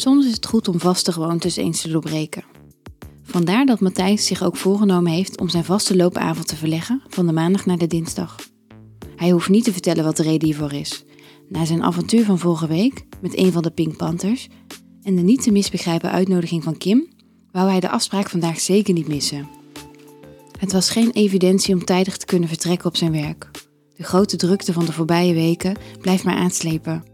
Soms is het goed om vaste gewoontes eens te doorbreken. Vandaar dat Matthijs zich ook voorgenomen heeft om zijn vaste loopavond te verleggen van de maandag naar de dinsdag. Hij hoeft niet te vertellen wat de reden hiervoor is. Na zijn avontuur van vorige week met een van de Pink Panthers en de niet te misbegrijpen uitnodiging van Kim, wou hij de afspraak vandaag zeker niet missen. Het was geen evidentie om tijdig te kunnen vertrekken op zijn werk. De grote drukte van de voorbije weken blijft maar aanslepen.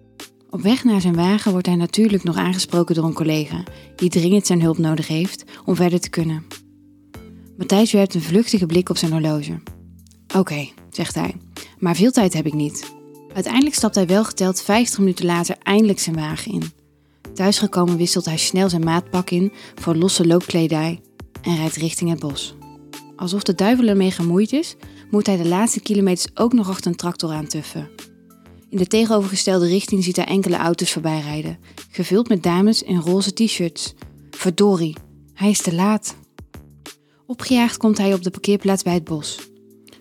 Op weg naar zijn wagen wordt hij natuurlijk nog aangesproken door een collega, die dringend zijn hulp nodig heeft om verder te kunnen. Matthijs werpt een vluchtige blik op zijn horloge. Oké, zegt hij, maar veel tijd heb ik niet. Uiteindelijk stapt hij wel geteld 50 minuten later eindelijk zijn wagen in. Thuisgekomen wisselt hij snel zijn maatpak in voor losse loopkledij en rijdt richting het bos. Alsof de duivel ermee gemoeid is, moet hij de laatste kilometers ook nog achter een tractor aantuffen. In de tegenovergestelde richting ziet hij enkele auto's voorbij rijden, gevuld met dames in roze t-shirts. Verdorie, hij is te laat. Opgejaagd komt hij op de parkeerplaats bij het bos.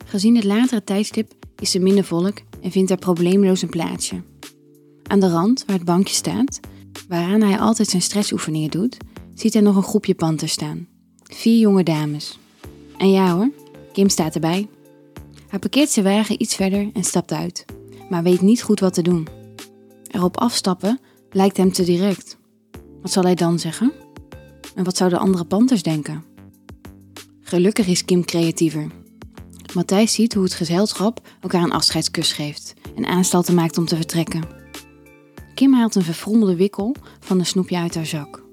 Gezien het latere tijdstip is er minder volk en vindt hij probleemloos een plaatsje. Aan de rand, waar het bankje staat, waaraan hij altijd zijn stressoefeningen doet, ziet hij nog een groepje panters staan. Vier jonge dames. En ja hoor, Kim staat erbij. Hij parkeert zijn wagen iets verder en stapt uit, maar weet niet goed wat te doen. Erop afstappen lijkt hem te direct. Wat zal hij dan zeggen? En wat zouden andere panters denken? Gelukkig is Kim creatiever. Matthijs ziet hoe het gezelschap elkaar een afscheidskus geeft en aanstalten maakt om te vertrekken. Kim haalt een verfrommelde wikkel van een snoepje uit haar zak,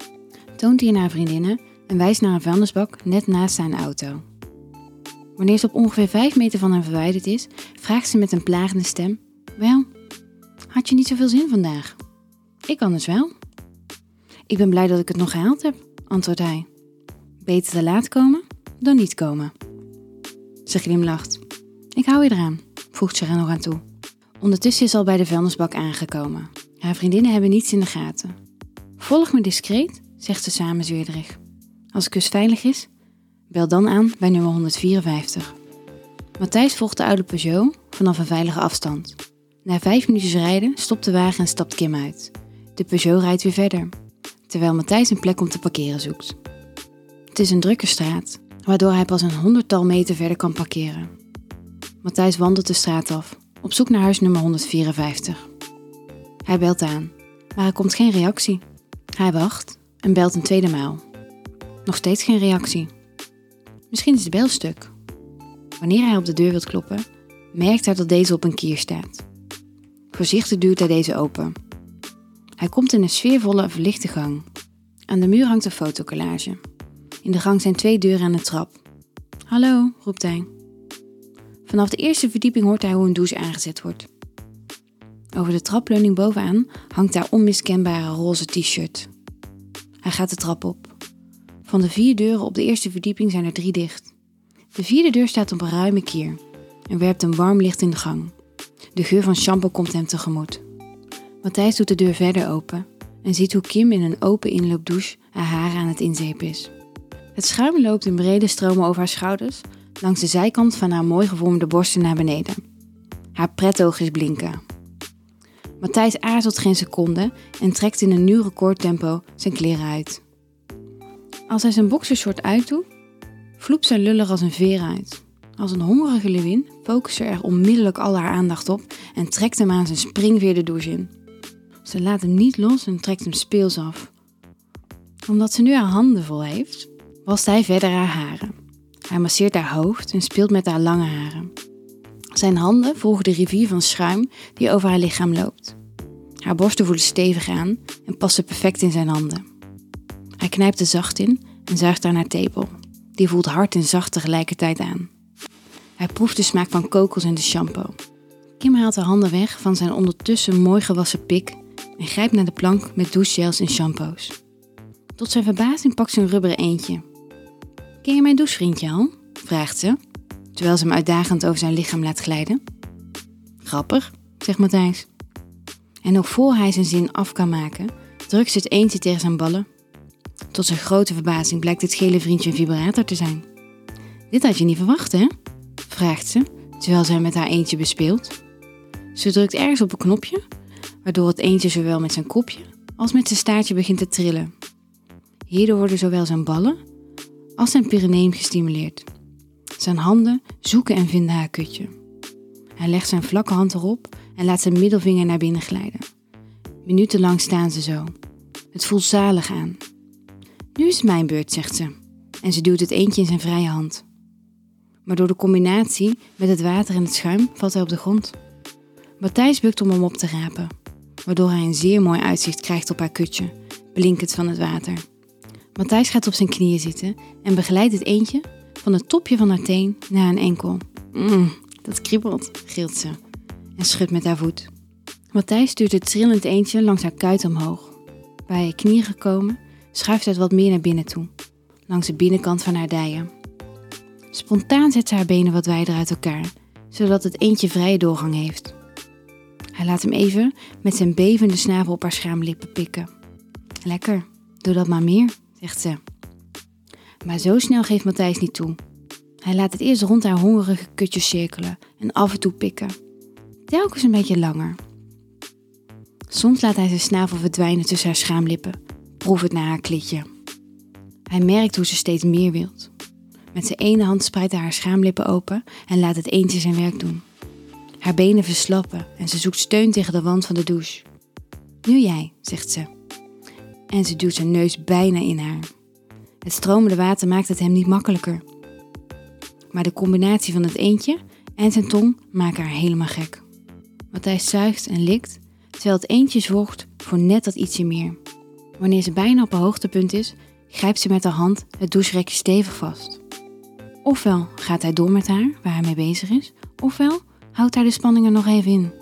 toont die aan haar vriendinnen en wijst naar een vuilnisbak net naast zijn auto. Wanneer ze op ongeveer 5 meter van hem verwijderd is, vraagt ze met een plagende stem: Wel, had je niet zoveel zin vandaag? Ik anders wel. Ik ben blij dat ik het nog gehaald heb, antwoordt hij. Beter te laat komen dan niet komen. Ze glimlacht. Ik hou je eraan, voegt ze er nog aan toe. Ondertussen is al bij de vuilnisbak aangekomen. Haar vriendinnen hebben niets in de gaten. Volg me discreet, zegt ze samenzweerderig. Als de kus veilig is, bel dan aan bij nummer 154. Matthijs volgt de oude Peugeot vanaf een veilige afstand. Na vijf minuten rijden stopt de wagen en stapt Kim uit. De Peugeot rijdt weer verder, terwijl Matthijs een plek om te parkeren zoekt. Het is een drukke straat, waardoor hij pas een honderdtal meter verder kan parkeren. Matthijs wandelt de straat af, op zoek naar huis nummer 154. Hij belt aan, maar er komt geen reactie. Hij wacht en belt een tweede maal. Nog steeds geen reactie. Misschien is de bel stuk. Wanneer hij op de deur wilt kloppen, merkt hij dat deze op een kier staat. Voorzichtig duwt hij deze open. Hij komt in een sfeervolle, verlichte gang. Aan de muur hangt een fotocollage. In de gang zijn twee deuren aan de trap. Hallo, roept hij. Vanaf de eerste verdieping hoort hij hoe een douche aangezet wordt. Over de trapleuning bovenaan hangt haar onmiskenbare roze t-shirt. Hij gaat de trap op. Van de vier deuren op de eerste verdieping zijn er drie dicht. De vierde deur staat op een ruime kier en werpt een warm licht in de gang. De geur van shampoo komt hem tegemoet. Matthijs doet de deur verder open en ziet hoe Kim in een open inloopdouche haar haren aan het inzepen is. Het schuim loopt in brede stromen over haar schouders, langs de zijkant van haar mooi gevormde borsten naar beneden. Haar pretoogjes blinken. Matthijs aarzelt geen seconde en trekt in een nieuw recordtempo zijn kleren uit. Als hij zijn boxershort uitdoet, vloept zijn lullig als een veer uit. Als een hongerige leeuwin focust ze er onmiddellijk al haar aandacht op en trekt hem aan zijn springveer de douche in. Ze laat hem niet los en trekt hem speels af. Omdat ze nu haar handen vol heeft, wast hij verder haar haren. Hij masseert haar hoofd en speelt met haar lange haren. Zijn handen volgen de rivier van schuim die over haar lichaam loopt. Haar borsten voelen stevig aan en passen perfect in zijn handen. Hij knijpt er zacht in en zuigt haar tepel. Die voelt hard en zacht tegelijkertijd aan. Hij proeft de smaak van kokos en de shampoo. Kim haalt haar handen weg van zijn ondertussen mooi gewassen pik en grijpt naar de plank met douchegels en shampoos. Tot zijn verbazing pakt ze een rubberen eentje. Ken je mijn douchevriendje al? vraagt ze, terwijl ze hem uitdagend over zijn lichaam laat glijden. Grappig, zegt Matthijs. En nog voor hij zijn zin af kan maken, drukt ze het eentje tegen zijn ballen. Tot zijn grote verbazing blijkt dit gele vriendje een vibrator te zijn. Dit had je niet verwacht, hè? Vraagt ze, terwijl zij met haar eentje bespeelt. Ze drukt ergens op een knopje, waardoor het eentje zowel met zijn kopje als met zijn staartje begint te trillen. Hierdoor worden zowel zijn ballen als zijn perineum gestimuleerd. Zijn handen zoeken en vinden haar kutje. Hij legt zijn vlakke hand erop en laat zijn middelvinger naar binnen glijden. Minutenlang staan ze zo. Het voelt zalig aan. Nu is het mijn beurt, zegt ze. En ze duwt het eentje in zijn vrije hand. Maar door de combinatie met het water en het schuim valt hij op de grond. Matthijs bukt om hem op te rapen, waardoor hij een zeer mooi uitzicht krijgt op haar kutje, blinkend van het water. Matthijs gaat op zijn knieën zitten en begeleidt het eentje van het topje van haar teen naar een enkel. Mmm, dat kriebelt, gilt ze en schudt met haar voet. Matthijs stuurt het trillend eentje langs haar kuit omhoog. Bij haar knie gekomen, schuift het wat meer naar binnen toe, langs de binnenkant van haar dijen. Spontaan zet ze haar benen wat wijder uit elkaar, zodat het eentje vrije doorgang heeft. Hij laat hem even met zijn bevende snavel op haar schaamlippen pikken. Lekker, doe dat maar meer, zegt ze. Maar zo snel geeft Matthijs niet toe. Hij laat het eerst rond haar hongerige kutjes cirkelen en af en toe pikken. Telkens een beetje langer. Soms laat hij zijn snavel verdwijnen tussen haar schaamlippen, proevend naar haar klitje. Hij merkt hoe ze steeds meer wilt. Met zijn ene hand spreidt hij haar schaamlippen open en laat het eentje zijn werk doen. Haar benen verslappen en ze zoekt steun tegen de wand van de douche. Nu jij, zegt ze. En ze duwt zijn neus bijna in haar. Het stromende water maakt het hem niet makkelijker. Maar de combinatie van het eentje en zijn tong maken haar helemaal gek. Matthijs zuigt en likt, terwijl het eentje zorgt voor net dat ietsje meer. Wanneer ze bijna op haar hoogtepunt is, grijpt ze met haar hand het doucherekje stevig vast. Ofwel gaat hij door met haar, waar hij mee bezig is, ofwel houdt hij de spanning er nog even in.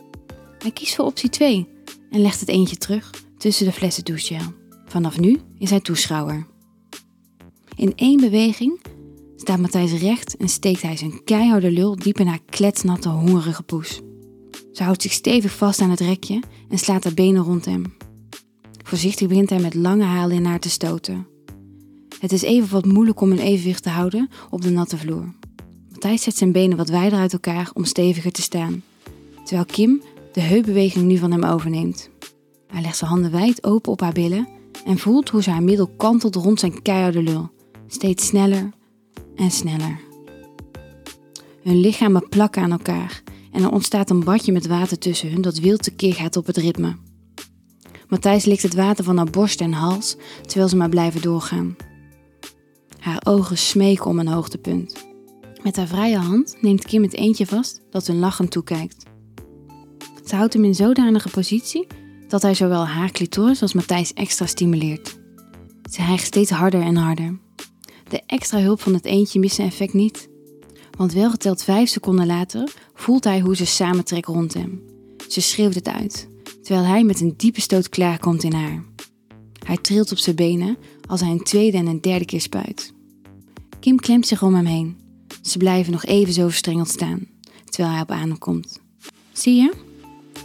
Hij kiest voor optie 2 en legt het eentje terug tussen de flessen douchegel. Vanaf nu is hij toeschouwer. In één beweging staat Matthijs recht en steekt hij zijn keiharde lul diep in haar kletsnatte, hongerige poes. Ze houdt zich stevig vast aan het rekje en slaat haar benen rond hem. Voorzichtig begint hij met lange halen in haar te stoten. Het is even wat moeilijk om een evenwicht te houden op de natte vloer. Matthijs zet zijn benen wat wijder uit elkaar om steviger te staan, terwijl Kim de heupbeweging nu van hem overneemt. Hij legt zijn handen wijd open op haar billen en voelt hoe ze haar middel kantelt rond zijn keiharde lul, steeds sneller en sneller. Hun lichamen plakken aan elkaar en er ontstaat een badje met water tussen hun dat wild tekeer gaat op het ritme. Matthijs likt het water van haar borst en hals terwijl ze maar blijven doorgaan. Haar ogen smeken om een hoogtepunt. Met haar vrije hand neemt Kim het eentje vast dat hun lachend toekijkt. Ze houdt hem in zodanige positie dat hij zowel haar clitoris als Matthijs extra stimuleert. Ze hijgt steeds harder en harder. De extra hulp van het eentje mist zijn effect niet. Want wel geteld vijf seconden later voelt hij hoe ze samentrekt rond hem. Ze schreeuwt het uit, terwijl hij met een diepe stoot klaarkomt in haar. Hij trilt op zijn benen als hij een tweede en een derde keer spuit. Kim klemt zich om hem heen. Ze blijven nog even zo verstrengeld staan, terwijl hij op adem komt. Zie je?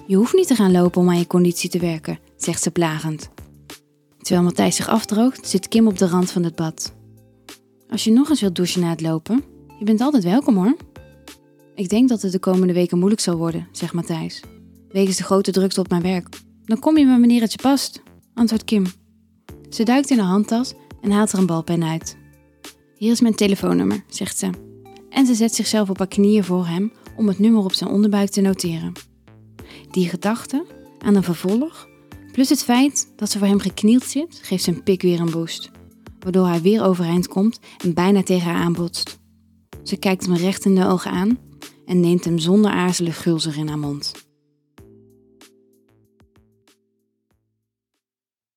Je hoeft niet te gaan lopen om aan je conditie te werken, zegt ze plagend. Terwijl Matthijs zich afdroogt, zit Kim op de rand van het bad. Als je nog eens wilt douchen na het lopen, je bent altijd welkom hoor. Ik denk dat het de komende weken moeilijk zal worden, zegt Matthijs. Wegens de grote drukte op mijn werk. Dan kom je maar wanneer het je past, antwoordt Kim. Ze duikt in haar handtas en haalt er een balpen uit. Hier is mijn telefoonnummer, zegt ze. En ze zet zichzelf op haar knieën voor hem om het nummer op zijn onderbuik te noteren. Die gedachte aan een vervolg, plus het feit dat ze voor hem geknield zit, geeft zijn pik weer een boost. Waardoor hij weer overeind komt en bijna tegen haar aanbotst. Ze kijkt hem recht in de ogen aan en neemt hem zonder aarzelen gulzig in haar mond.